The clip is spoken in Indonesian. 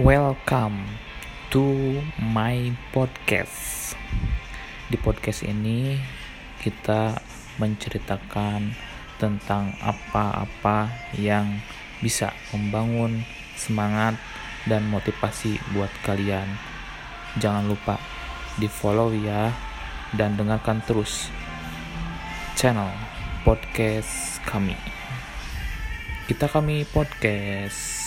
Welcome to my podcast. Di podcast ini kita menceritakan tentang apa-apa yang bisa membangun semangat dan motivasi buat kalian. Jangan lupa di-follow ya dan dengarkan terus channel podcast kami. Kita kami podcast.